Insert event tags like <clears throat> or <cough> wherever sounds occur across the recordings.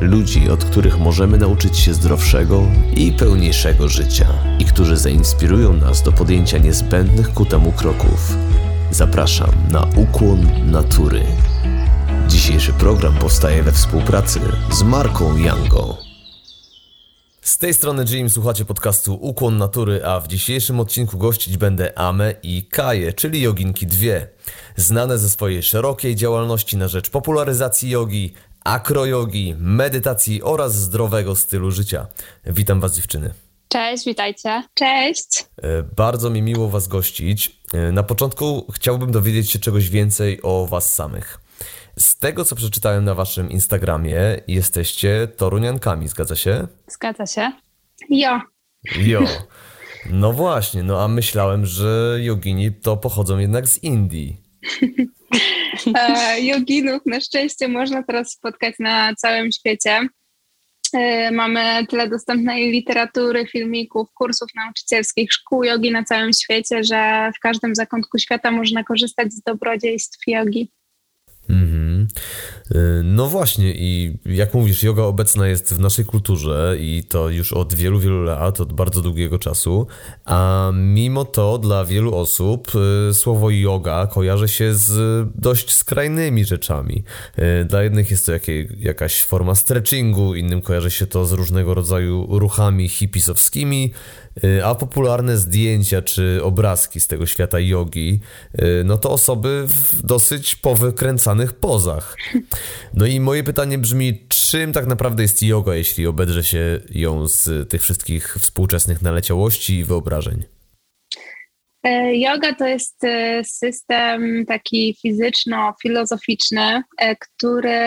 Ludzi, od których możemy nauczyć się zdrowszego i pełniejszego życia i którzy zainspirują nas do podjęcia niezbędnych ku temu kroków. Zapraszam na ukłon natury. Dzisiejszy program powstaje we współpracy z marką Yango. Z tej strony Jim, słuchacie podcastu Ukłon Natury, a w dzisiejszym odcinku gościć będę Ame i Kaję, czyli joginki dwie. Znane ze swojej szerokiej działalności na rzecz popularyzacji jogi, akrojogi, medytacji oraz zdrowego stylu życia. Witam Was dziewczyny. Cześć, witajcie. Cześć. E, bardzo mi miło Was gościć. E, na początku chciałbym dowiedzieć się czegoś więcej o Was samych. Z tego, co przeczytałem na Waszym Instagramie, jesteście toruniankami, zgadza się? Zgadza się. Jo. Jo. <laughs> No właśnie, no a myślałem, że jogini to pochodzą jednak z Indii. <laughs> E, joginów na szczęście można teraz spotkać na całym świecie. E, mamy tyle dostępnej literatury, filmików, kursów nauczycielskich, szkół jogi na całym świecie, że w każdym zakątku świata można korzystać z dobrodziejstw jogi. Y, no właśnie, i jak mówisz, yoga obecna jest w naszej kulturze i to już od wielu, wielu lat, od bardzo długiego czasu, a mimo to dla wielu osób y, słowo yoga kojarzy się z dość skrajnymi rzeczami. Y, dla jednych jest to jakaś forma stretchingu, innym kojarzy się to z różnego rodzaju ruchami hipisowskimi, a popularne zdjęcia czy obrazki z tego świata jogi, y, no to osoby w dosyć powykręcanych pozach. No i moje pytanie brzmi, czym tak naprawdę jest yoga, jeśli obedrze się ją z tych wszystkich współczesnych naleciałości i wyobrażeń? E, yoga to jest e, system taki fizyczno-filozoficzny, e, który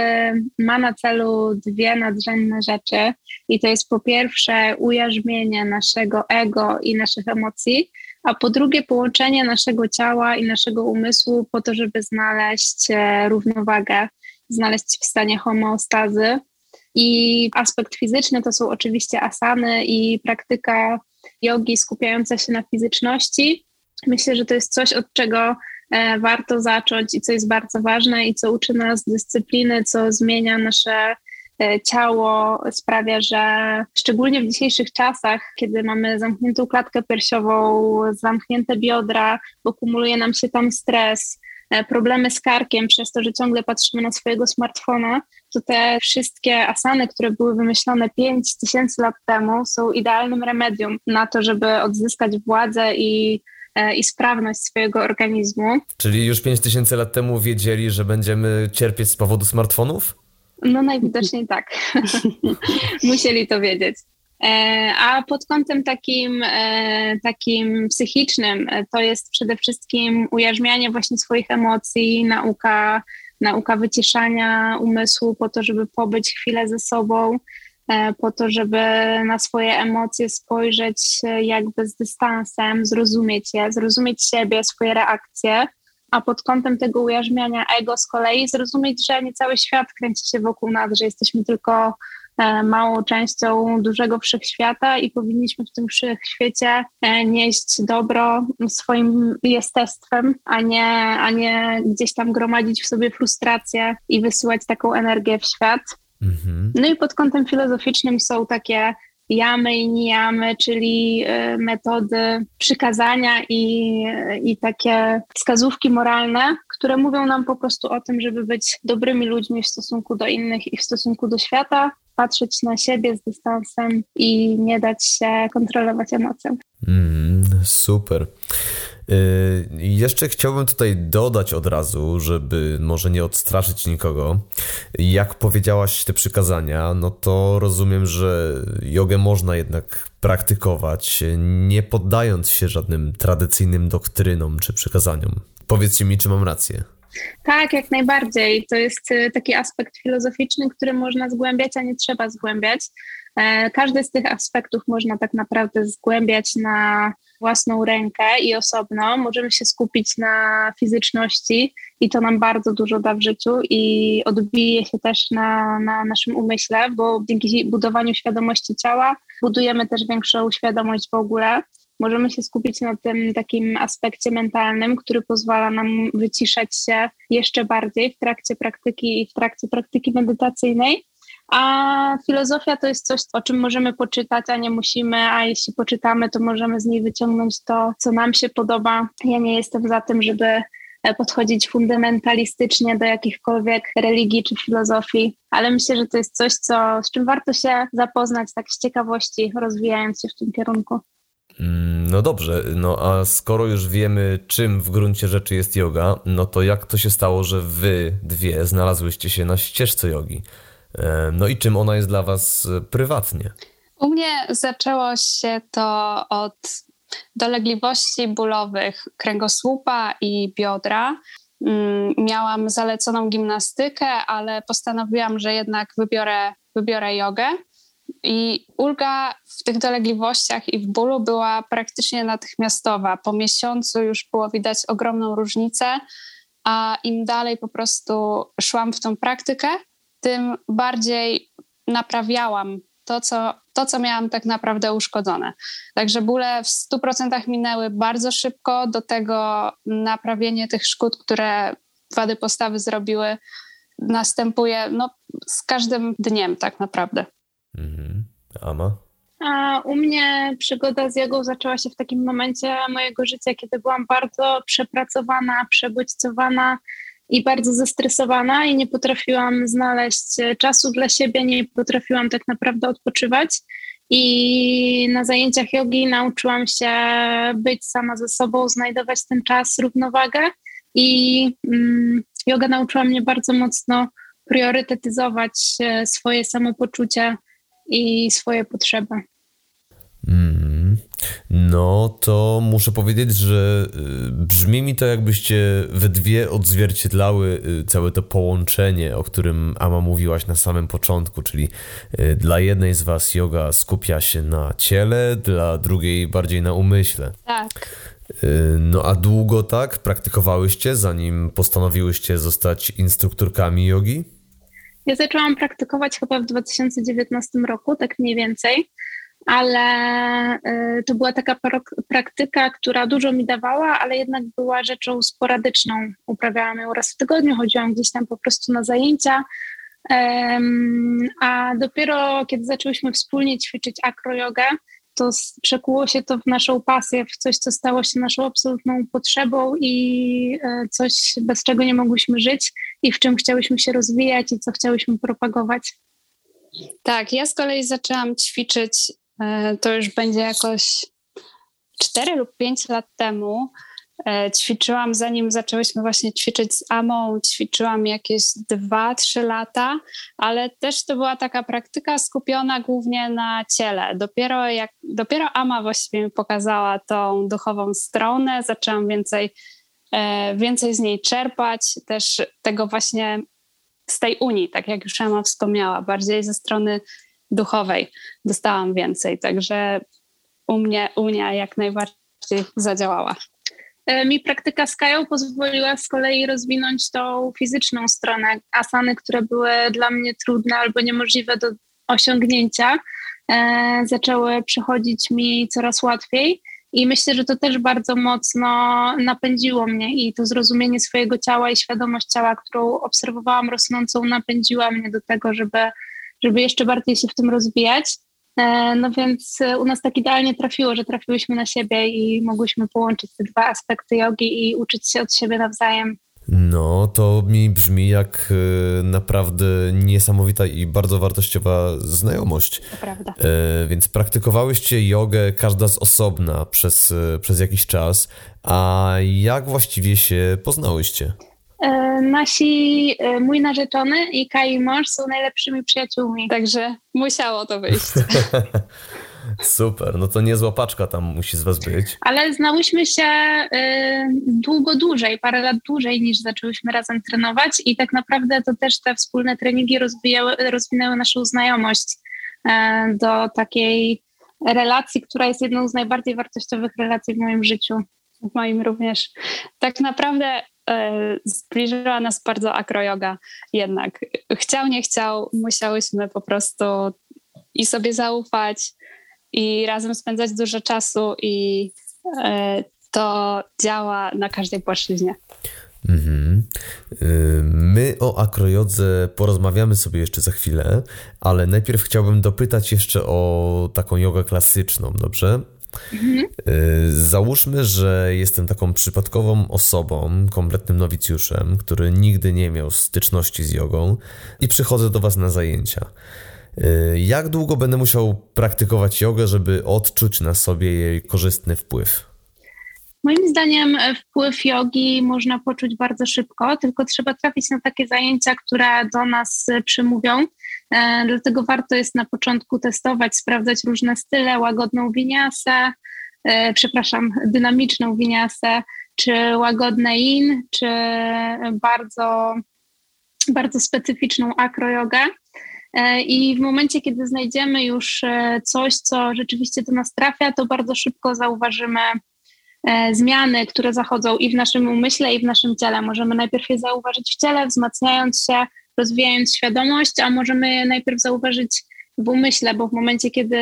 ma na celu dwie nadrzędne rzeczy. I to jest po pierwsze ujarzmienie naszego ego i naszych emocji, a po drugie połączenie naszego ciała i naszego umysłu po to, żeby znaleźć równowagę, znaleźć w stanie homeostazy. I aspekt fizyczny to są oczywiście asany i praktyka jogi skupiająca się na fizyczności, Myślę, że to jest coś, od czego e, warto zacząć i co jest bardzo ważne i co uczy nas dyscypliny, co zmienia nasze e, ciało, sprawia, że szczególnie w dzisiejszych czasach, kiedy mamy zamkniętą klatkę piersiową, zamknięte biodra, bo kumuluje nam się tam stres, e, problemy z karkiem przez to, że ciągle patrzymy na swojego smartfona, to te wszystkie asany, które były wymyślone 5 tysięcy lat temu, są idealnym remedium na to, żeby odzyskać władzę i E, i sprawność swojego organizmu. Czyli już 5000 lat temu wiedzieli, że będziemy cierpieć z powodu smartfonów? No najwidoczniej tak. <laughs> Musieli to wiedzieć. E, a pod kątem takim, e, takim psychicznym to jest przede wszystkim ujarzmianie właśnie swoich emocji, nauka, nauka wyciszania umysłu po to, żeby pobyć chwilę ze sobą, E, po to, żeby na swoje emocje spojrzeć jakby z dystansem, zrozumieć je, zrozumieć siebie, swoje reakcje, a pod kątem tego ujarzmiania ego z kolei zrozumieć, że nie cały świat kręci się wokół nas, że jesteśmy tylko e, małą częścią dużego wszechświata i powinniśmy w tym wszechświecie e, nieść dobro swoim jestestwem, a nie, a nie gdzieś tam gromadzić w sobie frustrację i wysyłać taką energię w świat. Mhm. No i pod kątem filozoficznym są takie jamy i nijamy, czyli e, metody przykazania i, i takie wskazówki moralne, które mówią nam po prostu o tym, żeby być dobrymi ludźmi w stosunku do innych i w stosunku do świata, patrzeć na siebie z dystansem i nie dać się kontrolować emocjom. Mm, super. Y, jeszcze chciałbym tutaj dodać od razu, żeby może nie odstraszyć nikogo. Jak powiedziałaś te przykazania, no to rozumiem, że jogę można jednak praktykować, nie poddając się żadnym tradycyjnym doktrynom czy przykazaniom. Powiedzcie mi, czy mam rację. Tak, jak najbardziej. To jest y, taki aspekt filozoficzny, który można zgłębiać, a nie trzeba zgłębiać. E, każdy z tych aspektów można tak naprawdę zgłębiać na własną rękę i osobno. Możemy się skupić na fizyczności i to nam bardzo dużo da w życiu i odbije się też na, na naszym umyśle, bo dzięki budowaniu świadomości ciała budujemy też większą świadomość w ogóle. Możemy się skupić na tym takim aspekcie mentalnym, który pozwala nam wyciszać się jeszcze bardziej w trakcie praktyki i w trakcie praktyki medytacyjnej. A filozofia to jest coś, o czym możemy poczytać, a nie musimy, a jeśli poczytamy, to możemy z niej wyciągnąć to, co nam się podoba. Ja nie jestem za tym, żeby e, podchodzić fundamentalistycznie do jakichkolwiek religii czy filozofii, ale myślę, że to jest coś, co, z czym warto się zapoznać tak z ciekawości, rozwijając się w tym kierunku. Mm, no dobrze, no a skoro już wiemy, czym w gruncie rzeczy jest yoga, no to jak to się stało, że wy dwie znalazłyście się na ścieżce jogi? E, no i czym ona jest dla Was e, prywatnie? U mnie zaczęło się to od dolegliwości bólowych kręgosłupa i biodra. Mm, miałam zaleconą gimnastykę, ale postanowiłam, że jednak wybiorę, wybiorę jogę. I ulga w tych dolegliwościach i w bólu była praktycznie natychmiastowa. Po miesiącu już było widać ogromną różnicę, a im dalej po prostu szłam w tą praktykę, tym bardziej naprawiałam to, co, to, co miałam tak naprawdę uszkodzone. Także bóle w 100% minęły bardzo szybko. Do tego naprawienie tych szkód, które wady postawy zrobiły, następuje no, z każdym dniem tak naprawdę. Mhm. Ama? A u mnie przygoda z jogą zaczęła się w takim momencie mojego życia, kiedy byłam bardzo przepracowana, przebodźcowana i bardzo zestresowana i nie potrafiłam znaleźć e, czasu dla siebie, nie potrafiłam tak naprawdę odpoczywać. I na zajęciach jogi nauczyłam się być sama ze sobą, znajdować ten czas, równowagę. I mm, yoga nauczyła mnie bardzo mocno priorytetyzować e, swoje samopoczucie i swoje potrzeby. Mm, no to muszę powiedzieć, że y, brzmi mi to, jakbyście we dwie odzwierciedlały y, całe to połączenie, o którym Ama mówiłaś na samym początku, czyli y, dla jednej z Was yoga skupia się na ciele, dla drugiej bardziej na umyśle. Tak. No a długo tak praktykowałyście, zanim postanowiłyście zostać instruktorkami jogi? Ja zaczęłam praktykować chyba w 2019 roku, tak mniej więcej ale y, to była taka praktyka, która dużo mi dawała, ale jednak była rzeczą sporadyczną. Uprawiałam ją raz w tygodniu, chodziłam gdzieś tam po prostu na zajęcia. A dopiero kiedy zaczęłyśmy wspólnie ćwiczyć akrojogę, to przekuło się to w naszą pasję, w coś, co stało się naszą absolutną potrzebą i e, coś, bez czego nie mogłyśmy żyć i w czym chciałyśmy się rozwijać i co chciałyśmy propagować. Tak, ja z kolei zaczęłam ćwiczyć to już będzie jakoś 4 lub 5 lat temu. E, ćwiczyłam, zanim zaczęłyśmy właśnie ćwiczyć z Amą, ćwiczyłam jakieś 2-3 lata, ale też to była taka praktyka skupiona głównie na ciele. Dopiero, jak, dopiero Ama właściwie mi pokazała tą duchową stronę, zaczęłam więcej, e, więcej z niej czerpać, też tego właśnie z tej Unii, tak jak już Ama wspomniała, bardziej ze strony duchowej dostałam więcej, także u mnie Unia jak najbardziej zadziałała. E, mi praktyka z Kają pozwoliła z kolei rozwinąć tą fizyczną stronę. Asany, które były dla mnie trudne albo niemożliwe do osiągnięcia, e, zaczęły przychodzić mi coraz łatwiej. I myślę, że to też bardzo mocno napędziło mnie i to zrozumienie swojego ciała i świadomość ciała, którą obserwowałam rosnącą, napędziła mnie do tego, żeby żeby jeszcze bardziej się w tym rozwijać. E, no więc e, u nas tak idealnie trafiło, że trafiłyśmy na siebie i mogłyśmy połączyć te dwa aspekty jogi i uczyć się od siebie nawzajem. No, to mi brzmi jak e, naprawdę niesamowita i bardzo wartościowa znajomość. To prawda. Więc praktykowałyście jogę każda z osobna przez, przez jakiś czas. A jak właściwie się poznałyście? E, nasi, e, mój narzeczony i Kai mąż są najlepszymi przyjaciółmi. Także musiało to wyjść. <laughs> Super, no to niezła paczka tam musi z was być. Ale znałyśmy się y, długo dłużej, parę lat dłużej niż zaczęłyśmy razem trenować i tak naprawdę to też te wspólne treningi rozwijały, rozwinęły naszą znajomość. do takiej relacji, która jest jedną z najbardziej wartościowych relacji w moim życiu. W moim również. Tak naprawdę e, zbliżyła nas bardzo akroyoga jednak. Chciał, nie chciał, musiałyśmy po prostu i sobie zaufać i razem spędzać dużo czasu i e, to działa na każdej płaszczyźnie. Mhm. My o akrojodze porozmawiamy sobie jeszcze za chwilę, ale najpierw chciałbym dopytać jeszcze o taką jogę klasyczną, dobrze? Mhm. Załóżmy, że jestem taką przypadkową osobą, kompletnym nowicjuszem, który nigdy nie miał styczności z jogą i przychodzę do Was na zajęcia. Jak długo będę musiał praktykować jogę, żeby odczuć na sobie jej korzystny wpływ? Moim zdaniem e, wpływ jogi można poczuć bardzo szybko, tylko trzeba trafić na takie zajęcia, które do nas e, przemówią. E, dlatego warto jest na początku testować, sprawdzać różne style, łagodną winiasę, przepraszam, dynamiczną winiasę, czy łagodne in, czy bardzo, bardzo specyficzną akrojogę. I w momencie, kiedy znajdziemy już coś, co rzeczywiście do nas trafia, to bardzo szybko zauważymy zmiany, które zachodzą i w naszym umyśle, i w naszym ciele. Możemy najpierw je zauważyć w ciele, wzmacniając się, rozwijając świadomość, a możemy je najpierw zauważyć w umyśle, bo w momencie, kiedy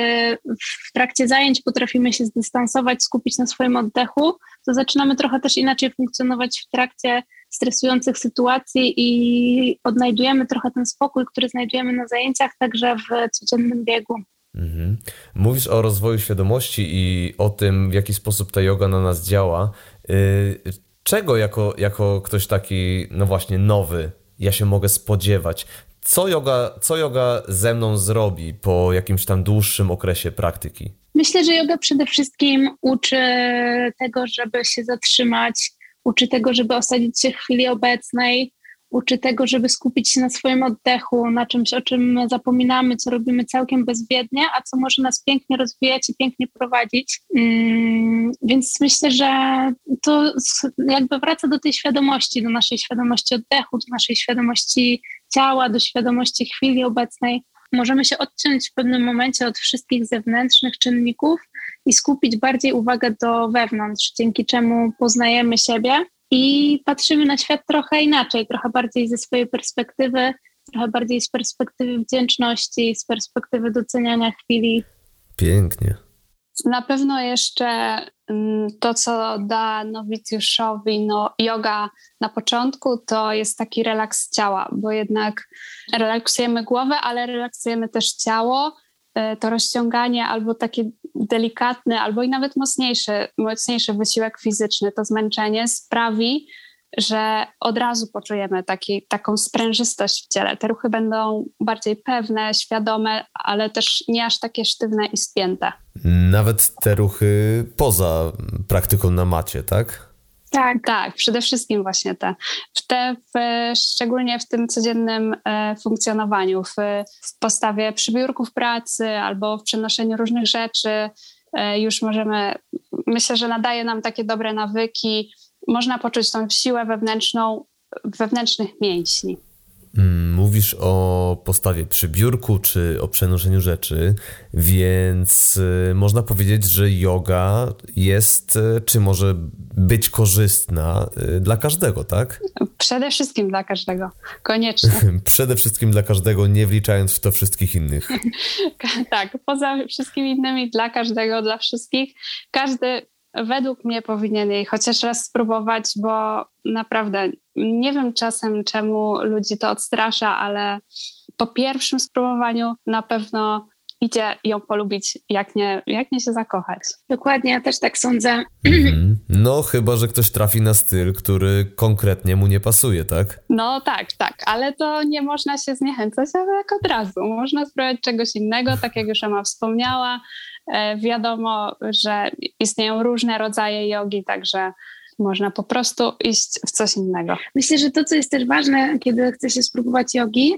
w trakcie zajęć potrafimy się zdystansować, skupić na swoim oddechu, to zaczynamy trochę też inaczej funkcjonować w trakcie stresujących sytuacji i odnajdujemy trochę ten spokój, który znajdujemy na zajęciach, także w codziennym biegu. Mhm. Mówisz o rozwoju świadomości i o tym, w jaki sposób ta yoga na nas działa. Y, czego jako, jako ktoś taki, no właśnie, nowy, ja się mogę spodziewać? Co yoga, co yoga ze mną zrobi po jakimś tam dłuższym okresie praktyki? Myślę, że yoga przede wszystkim uczy tego, żeby się zatrzymać, uczy tego, żeby osadzić się w chwili obecnej, uczy tego, żeby skupić się na swoim oddechu, na czymś, o czym zapominamy, co robimy całkiem bezwiednie, a co może nas pięknie rozwijać i pięknie prowadzić. Mm, więc myślę, że to jakby wraca do tej świadomości, do naszej świadomości oddechu, do naszej świadomości ciała, do świadomości chwili obecnej. Możemy się odciąć w pewnym momencie od wszystkich zewnętrznych czynników i skupić bardziej uwagę do wewnątrz, dzięki czemu poznajemy siebie i patrzymy na świat trochę inaczej, trochę bardziej ze swojej perspektywy, trochę bardziej z perspektywy wdzięczności, z perspektywy doceniania chwili. Pięknie. Na pewno jeszcze mm, to, co da nowicjuszowi no, yoga na początku, to jest taki relaks ciała, bo jednak relaksujemy głowę, ale relaksujemy też ciało. E, to rozciąganie albo takie delikatny, albo i nawet mocniejszy, mocniejszy wysiłek fizyczny, to zmęczenie sprawi, że od razu poczujemy taki, taką sprężystość w ciele. Te ruchy będą bardziej pewne, świadome, ale też nie aż takie sztywne i spięte. Nawet te ruchy poza praktyką na macie, tak? Tak, tak, przede wszystkim właśnie te. Te w, szczególnie w tym codziennym e, funkcjonowaniu, w, w postawie przybiórków pracy albo w przenoszeniu różnych rzeczy, e, już możemy, myślę, że nadaje nam takie dobre nawyki. Można poczuć tą siłę wewnętrzną wewnętrznych mięśni. Mm, mówisz o postawie przy biurku czy o przenoszeniu rzeczy, więc y, można powiedzieć, że yoga jest y, czy może być korzystna y, dla każdego, tak? Przede wszystkim dla każdego, koniecznie. <laughs> Przede wszystkim dla każdego, nie wliczając w to wszystkich innych. <laughs> tak, poza wszystkimi innymi, dla każdego, dla wszystkich. Każdy według mnie powinien jej chociaż raz spróbować, bo naprawdę nie wiem czasem, czemu ludzi to odstrasza, ale po pierwszym spróbowaniu na pewno idzie ją polubić, jak nie, jak nie się zakochać. Dokładnie, ja też tak sądzę. Mm, <clears throat> no, chyba, że ktoś trafi na styl, który konkretnie mu nie pasuje, tak? No tak, tak, ale to nie można się zniechęcać tak od razu. Można spróbować czegoś innego, tak jak już Ema wspomniała. E, wiadomo, że istnieją różne rodzaje jogi, także można po prostu iść w coś innego. Myślę, że to, co jest też ważne, kiedy chce się spróbować jogi,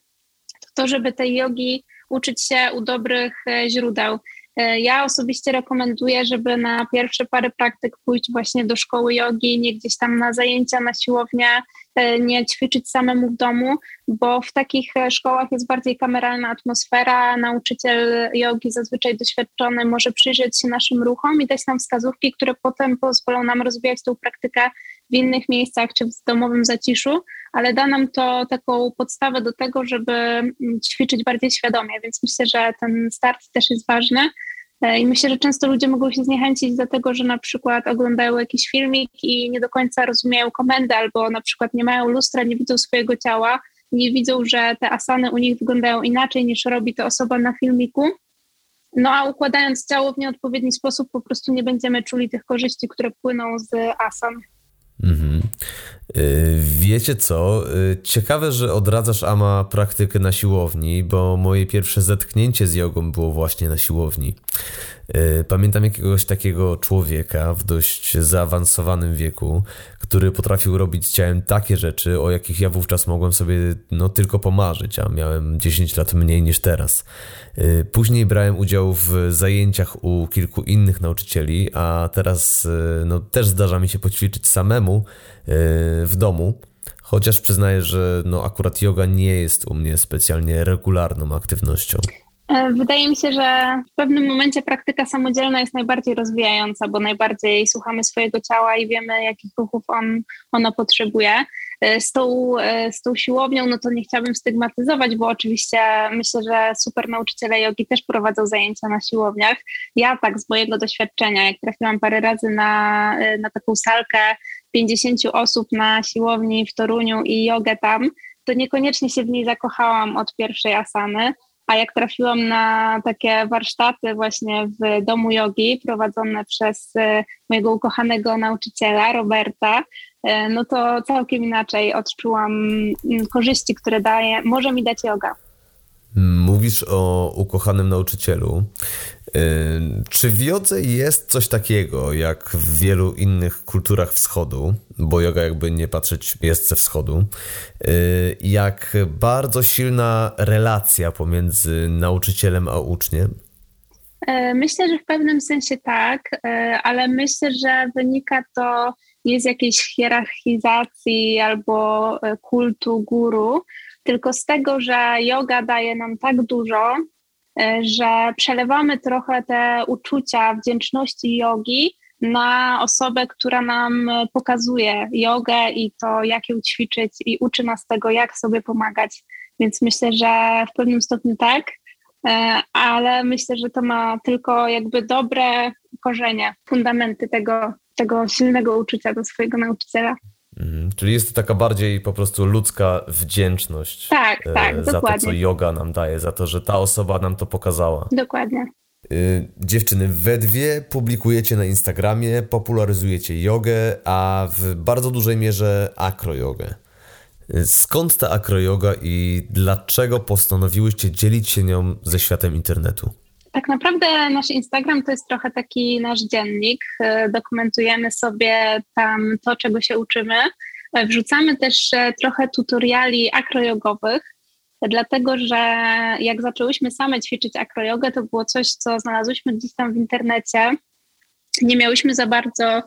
<clears throat> to to, żeby tej jogi uczyć się u dobrych e, źródeł. E, ja osobiście rekomenduję, żeby na pierwsze parę praktyk pójść właśnie do szkoły jogi, nie gdzieś tam na zajęcia, na siłownię, nie ćwiczyć samemu w domu, bo w takich e, szkołach jest bardziej kameralna atmosfera. Nauczyciel jogi, zazwyczaj doświadczony, może przyjrzeć się naszym ruchom i dać nam wskazówki, które potem pozwolą nam rozwijać tą praktykę w innych miejscach czy w domowym zaciszu, ale da nam to taką podstawę do tego, żeby mm, ćwiczyć bardziej świadomie, więc myślę, że ten start też jest ważny. E, I myślę, że często ludzie mogą się zniechęcić do tego, że na przykład oglądają jakiś filmik i nie do końca rozumieją komendy, albo na przykład nie mają lustra, nie widzą swojego ciała, nie widzą, że te asany u nich wyglądają inaczej niż robi to osoba na filmiku. No a układając ciało w nieodpowiedni sposób, po prostu nie będziemy czuli tych korzyści, które płyną z asan. Mhm. Y, wiecie co? Y, ciekawe, że odradzasz Ama praktykę na siłowni, bo moje pierwsze zetknięcie z jogą było właśnie na siłowni. Y, pamiętam jakiegoś takiego człowieka w dość zaawansowanym wieku, który potrafił robić ciałem takie rzeczy, o jakich ja wówczas mogłem sobie no, tylko pomarzyć, a miałem 10 lat mniej niż teraz. Później brałem udział w zajęciach u kilku innych nauczycieli, a teraz no, też zdarza mi się poćwiczyć samemu w domu. Chociaż przyznaję, że no, akurat yoga nie jest u mnie specjalnie regularną aktywnością. E, wydaje mi się, że w pewnym momencie praktyka samodzielna jest najbardziej rozwijająca, bo najbardziej słuchamy swojego ciała i wiemy, jakich ruchów on, ono potrzebuje. E, z tą, e, z tą siłownią, no to nie chciałabym stygmatyzować, bo oczywiście myślę, że super nauczyciele jogi też prowadzą zajęcia na siłowniach. Ja tak z mojego doświadczenia, jak trafiłam parę razy na, na taką salkę 50 osób na siłowni w Toruniu i jogę tam, to niekoniecznie się w niej zakochałam od pierwszej asany a jak trafiłam na takie warsztaty właśnie w domu jogi prowadzone przez e, mojego ukochanego nauczyciela Roberta, e, no to całkiem inaczej odczułam mm, korzyści, które daje, może mi dać yoga. Mówisz o ukochanym nauczycielu. Czy w jodze jest coś takiego, jak w wielu innych kulturach wschodu, bo yoga jakby nie patrzeć jest ze wschodu, y, jak bardzo silna relacja pomiędzy nauczycielem a uczniem? E, myślę, że w pewnym sensie tak, e, ale myślę, że wynika to nie z jakiejś hierarchizacji albo e, kultu guru, tylko z tego, że yoga daje nam tak dużo, że przelewamy trochę te uczucia wdzięczności jogi na osobę, która nam pokazuje jogę i to, jak ją ćwiczyć i uczy nas tego, jak sobie pomagać. Więc myślę, że w pewnym stopniu tak, e, ale myślę, że to ma tylko jakby dobre korzenie, fundamenty tego, tego silnego uczucia do swojego nauczyciela. Mhm. Czyli jest to taka bardziej po prostu ludzka wdzięczność tak, e, tak, za dokładnie. to, co yoga nam daje, za to, że ta osoba nam to pokazała. Dokładnie. Y, dziewczyny, we dwie publikujecie na Instagramie, popularyzujecie jogę, a w bardzo dużej mierze akrojogę. Skąd ta akroyoga i dlaczego postanowiłyście dzielić się nią ze światem internetu? Tak naprawdę nasz Instagram to jest trochę taki nasz dziennik. E, dokumentujemy sobie tam to, czego się uczymy. E, wrzucamy też e, trochę tutoriali akrojogowych, dlatego że jak zaczęłyśmy same ćwiczyć akrojogę, to było coś, co znalazłyśmy gdzieś tam w internecie. Nie miałyśmy za bardzo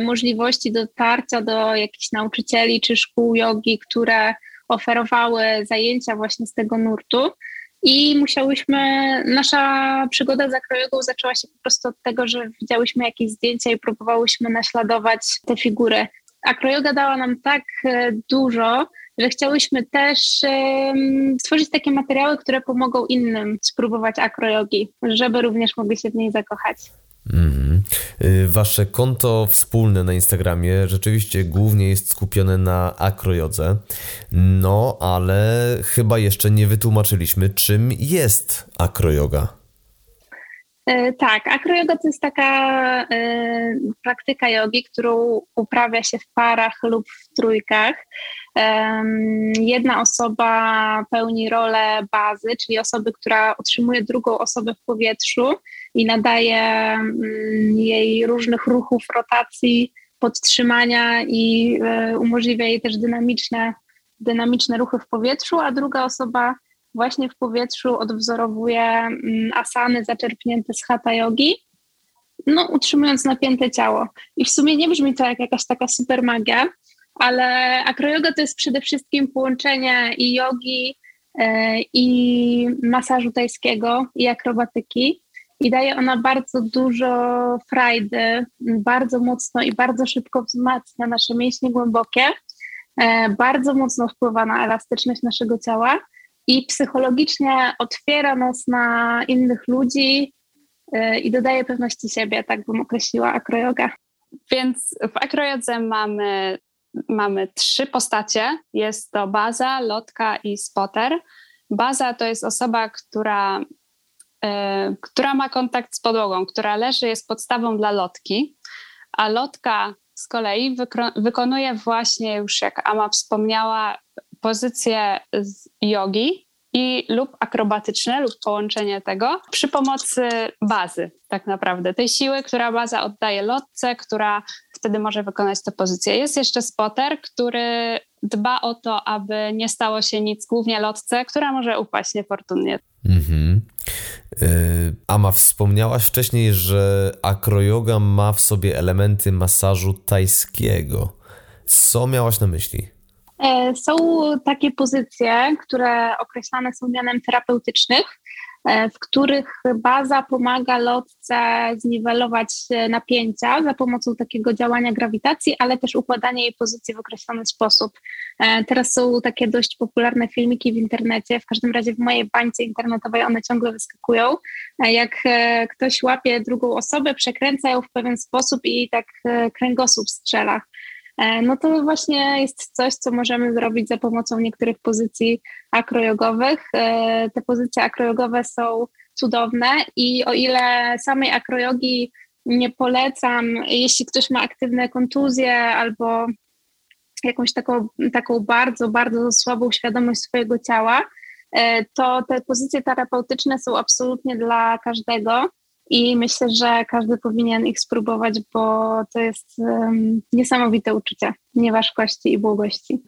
możliwości dotarcia do jakichś nauczycieli czy szkół jogi, które oferowały zajęcia właśnie z tego nurtu. I musiałyśmy, nasza przygoda z akrojogą zaczęła się po prostu od tego, że widziałyśmy jakieś zdjęcia i próbowałyśmy naśladować te figury. Akroyoga dała nam tak e, dużo, że chciałyśmy też um, stworzyć takie materiały, które pomogą innym spróbować akrojogi, żeby również mogli się w niej zakochać. Mm. Wasze konto wspólne na Instagramie rzeczywiście głównie jest skupione na akrojodze. No, ale chyba jeszcze nie wytłumaczyliśmy, czym jest akroyoga. E, tak, akroyoga to jest taka y, praktyka jogi, którą uprawia się w parach lub w trójkach. Jedna osoba pełni rolę bazy, czyli osoby, która utrzymuje drugą osobę w powietrzu i nadaje mm, jej różnych ruchów, rotacji, podtrzymania i e, umożliwia jej też dynamiczne, dynamiczne ruchy w powietrzu, a druga osoba właśnie w powietrzu odwzorowuje mm, asany zaczerpnięte z hatha yogi, no, utrzymując napięte ciało. I w sumie nie brzmi to jak jakaś taka super magia, ale akroyoga to jest przede wszystkim połączenie i jogi, e, i masażu tajskiego, i akrobatyki. I daje ona bardzo dużo frajdy, bardzo mocno i bardzo szybko wzmacnia nasze mięśnie głębokie, e, bardzo mocno wpływa na elastyczność naszego ciała i psychologicznie otwiera nas na innych ludzi e, i dodaje pewności siebie, tak bym określiła akroyoga. Więc w akrojodze mamy mamy trzy postacie. Jest to baza, lotka i spotter. Baza to jest osoba, która, y, która ma kontakt z podłogą, która leży, jest podstawą dla lotki, a lotka z kolei wykonuje właśnie już, jak Ama wspomniała, pozycję z jogi i lub akrobatyczne lub połączenie tego przy pomocy bazy tak naprawdę, tej siły, która baza oddaje lotce, która wtedy może wykonać tę pozycję. Jest jeszcze spotter, który dba o to, aby nie stało się nic, głównie lotce, która może upaść niefortunnie. Mhm. Yy, Ama, wspomniałaś wcześniej, że akroyoga ma w sobie elementy masażu tajskiego. Co miałaś na myśli? E, są takie pozycje, które określane są mianem terapeutycznych, E, w których baza pomaga lotce zniwelować napięcia za pomocą takiego działania grawitacji, ale też układania jej pozycji w określony sposób. E, teraz są takie dość popularne filmiki w internecie, w każdym razie w mojej bańce internetowej one ciągle wyskakują. E, jak ktoś łapie drugą osobę, przekręca ją w pewien sposób i tak kręgosłup strzela. E, no to właśnie jest coś, co możemy zrobić za pomocą niektórych pozycji akrojogowych. E, te pozycje akrojogowe są cudowne i o ile samej akrojogi nie polecam, jeśli ktoś ma aktywne kontuzje albo jakąś taką, taką bardzo, bardzo słabą świadomość swojego ciała, e, to te pozycje terapeutyczne są absolutnie dla każdego i myślę, że każdy powinien ich spróbować, bo to jest um, niesamowite uczucie nieważkości i błogości.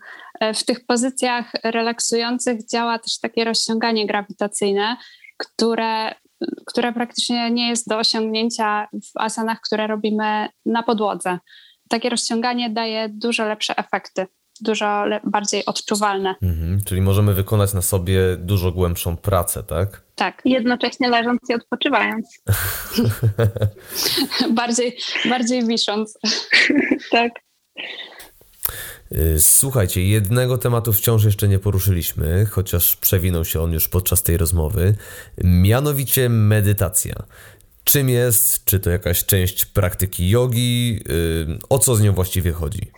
W tych pozycjach relaksujących działa też takie rozciąganie grawitacyjne, które, które praktycznie nie jest do osiągnięcia w asanach, które robimy na podłodze. Takie rozciąganie daje dużo lepsze efekty dużo bardziej odczuwalne. Mhm, czyli możemy wykonać na sobie dużo głębszą pracę, tak? Tak. Jednocześnie leżąc i odpoczywając. <laughs> bardziej, bardziej wisząc. <laughs> tak. Y, słuchajcie, jednego tematu wciąż jeszcze nie poruszyliśmy, chociaż przewinął się on już podczas tej rozmowy, mianowicie medytacja. Czym jest? Czy to jakaś część praktyki jogi? Y, o co z nią właściwie chodzi?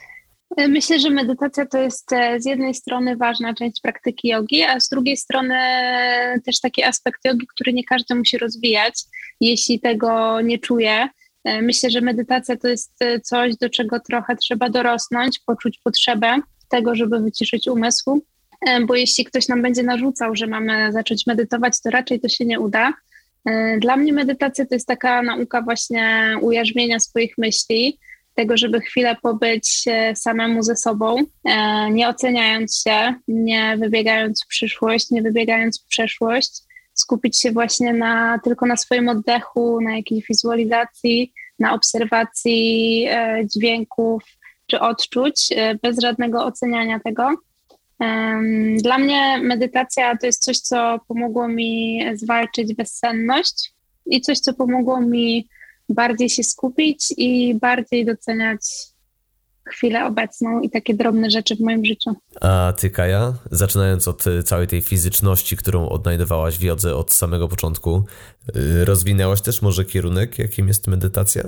E, myślę, że medytacja to jest e, z jednej strony ważna część praktyki jogi, a z drugiej strony też taki aspekt jogi, który nie każdy musi rozwijać, jeśli tego nie czuje. E, myślę, że medytacja to jest coś, do czego trochę trzeba dorosnąć, poczuć potrzebę tego, żeby wyciszyć umysł, bo jeśli ktoś nam będzie narzucał, że mamy zacząć medytować, to raczej to się nie uda. Dla mnie medytacja to jest taka nauka właśnie ujarzmienia swoich myśli, tego, żeby chwilę pobyć samemu ze sobą, e, nie oceniając się, nie wybiegając w przyszłość, nie wybiegając w przeszłość, skupić się właśnie na, tylko na swoim oddechu, na jakiejś wizualizacji, na obserwacji e, dźwięków czy odczuć, e, bez żadnego oceniania tego. Dla mnie medytacja to jest coś, co pomogło mi zwalczyć bezsenność i coś, co pomogło mi bardziej się skupić i bardziej doceniać chwilę obecną i takie drobne rzeczy w moim życiu. A ty, Kaja, zaczynając od y, całej tej fizyczności, którą odnajdowałaś w jodze od samego początku, y, rozwinęłaś też może kierunek, jakim jest medytacja?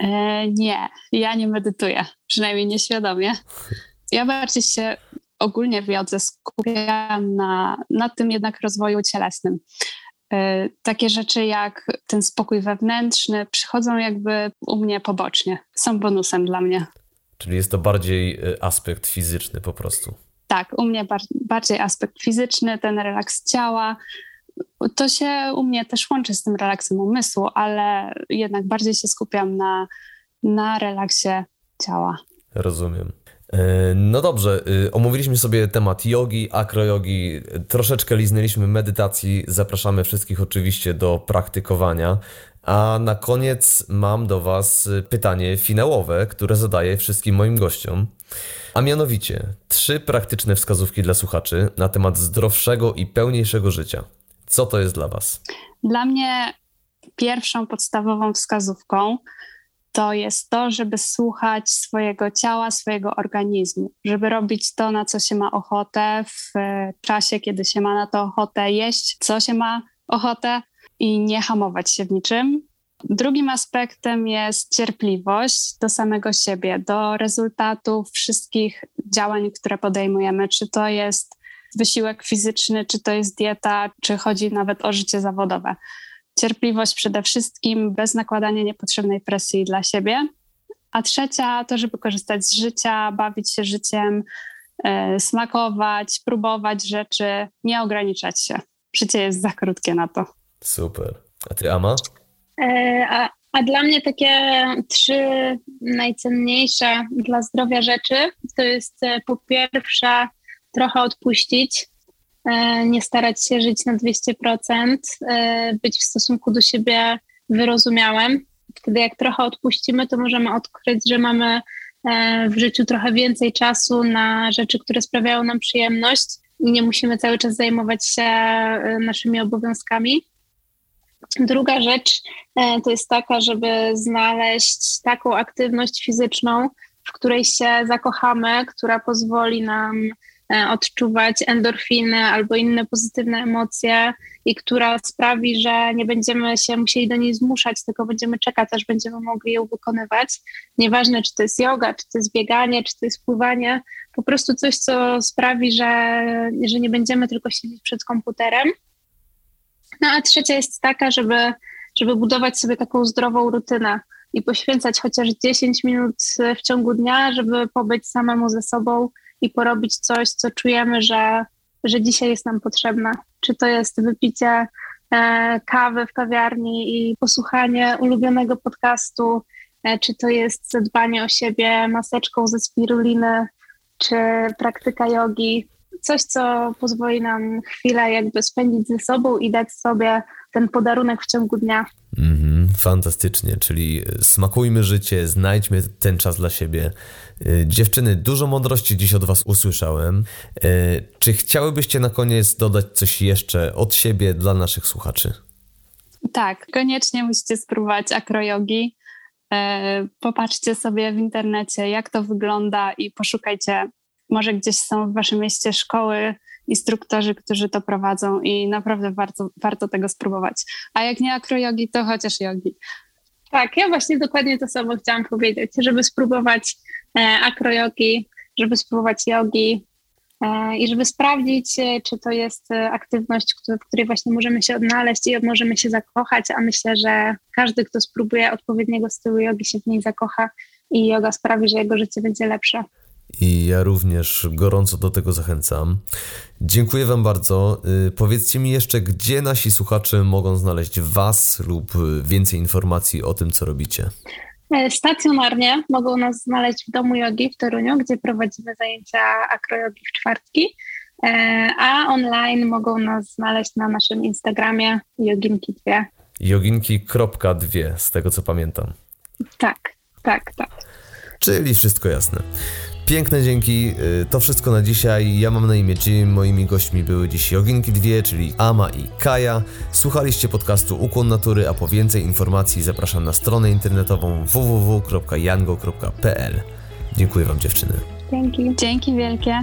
E, nie, ja nie medytuję, przynajmniej nieświadomie. Ja bardziej się ogólnie w jodze skupiam na, na tym jednak rozwoju cielesnym. E, takie rzeczy jak ten spokój wewnętrzny przychodzą jakby u mnie pobocznie, są bonusem dla mnie. Czyli jest to bardziej e, aspekt fizyczny po prostu. Tak, u mnie bar bardziej aspekt fizyczny, ten relaks ciała. To się u mnie też łączy z tym relaksem umysłu, ale jednak bardziej się skupiam na, na relaksie ciała. Rozumiem. E, no dobrze, y, omówiliśmy sobie temat jogi, akrojogi, troszeczkę liznęliśmy medytacji, zapraszamy wszystkich oczywiście do praktykowania. A na koniec mam do Was pytanie finałowe, które zadaję wszystkim moim gościom. A mianowicie trzy praktyczne wskazówki dla słuchaczy na temat zdrowszego i pełniejszego życia. Co to jest dla Was? Dla mnie pierwszą podstawową wskazówką to jest to, żeby słuchać swojego ciała, swojego organizmu, żeby robić to, na co się ma ochotę w czasie, kiedy się ma na to ochotę, jeść, co się ma ochotę i nie hamować się w niczym. Drugim aspektem jest cierpliwość do samego siebie, do rezultatów wszystkich działań, które podejmujemy, czy to jest wysiłek fizyczny, czy to jest dieta, czy chodzi nawet o życie zawodowe. Cierpliwość przede wszystkim, bez nakładania niepotrzebnej presji dla siebie. A trzecia to, żeby korzystać z życia, bawić się życiem, yy, smakować, próbować rzeczy, nie ograniczać się. Życie jest za krótkie na to. Super. A ty, Ama? E, a, a dla mnie takie trzy najcenniejsze dla zdrowia rzeczy to jest e, po pierwsze trochę odpuścić, e, nie starać się żyć na 200%, być w stosunku do siebie wyrozumiałym. Wtedy jak trochę odpuścimy, to możemy odkryć, że mamy w życiu trochę więcej czasu na rzeczy, które sprawiają nam przyjemność i nie musimy cały czas zajmować się naszymi obowiązkami. Druga rzecz e, to jest taka, żeby znaleźć taką aktywność fizyczną, w której się zakochamy, która pozwoli nam e, odczuwać endorfiny albo inne pozytywne emocje i która sprawi, że nie będziemy się musieli do niej zmuszać, tylko będziemy czekać, aż będziemy mogli ją wykonywać. Nieważne, czy to jest yoga, czy to jest bieganie, czy to jest pływanie, po prostu coś, co sprawi, że, że nie będziemy tylko siedzieć przed komputerem, no a trzecia jest taka, żeby, żeby budować sobie taką zdrową rutynę i poświęcać chociaż 10 minut w ciągu dnia, żeby pobyć samemu ze sobą i porobić coś, co czujemy, że, że dzisiaj jest nam potrzebne. Czy to jest wypicie e, kawy w kawiarni i posłuchanie ulubionego podcastu, e, czy to jest zadbanie o siebie maseczką ze spiruliny, czy praktyka jogi coś, co pozwoli nam chwilę jakby spędzić ze sobą i dać sobie ten podarunek w ciągu dnia. Mm, fantastycznie, czyli smakujmy życie, znajdźmy ten czas dla siebie. Y, dziewczyny, dużo mądrości dziś od Was usłyszałem. Y, czy chciałybyście na koniec dodać coś jeszcze od siebie dla naszych słuchaczy? Tak, koniecznie musicie spróbować akrojogi. Y, popatrzcie sobie w internecie, jak to wygląda i poszukajcie może gdzieś są w waszym mieście szkoły, instruktorzy, którzy to prowadzą i naprawdę warto, warto tego spróbować. A jak nie akrojogi, to chociaż jogi. Tak, ja właśnie dokładnie to samo chciałam powiedzieć, żeby spróbować e, akrojogi, żeby spróbować jogi e, i żeby sprawdzić, e, czy to jest aktywność, w której właśnie możemy się odnaleźć i możemy się zakochać, a myślę, że każdy, kto spróbuje odpowiedniego stylu jogi się w niej zakocha i yoga sprawi, że jego życie będzie lepsze i ja również gorąco do tego zachęcam. Dziękuję Wam bardzo. Y, powiedzcie mi jeszcze, gdzie nasi słuchacze mogą znaleźć Was lub więcej informacji o tym, co robicie. E, stacjonarnie mogą nas znaleźć w Domu Jogi w Toruniu, gdzie prowadzimy zajęcia akrojogi w czwartki, e, a online mogą nas znaleźć na naszym Instagramie joginki2. Joginki.2, z tego co pamiętam. Tak, tak, tak. Czyli wszystko jasne. Piękne dzięki, y, to wszystko na dzisiaj. Ja mam na imię Jim, moimi gośćmi były dziś Joginki dwie, czyli Ama i Kaja. Słuchaliście podcastu Ukłon Natury, a po więcej informacji zapraszam na stronę internetową www.jango.pl. Dziękuję Wam dziewczyny. Dzięki. Dzięki wielkie.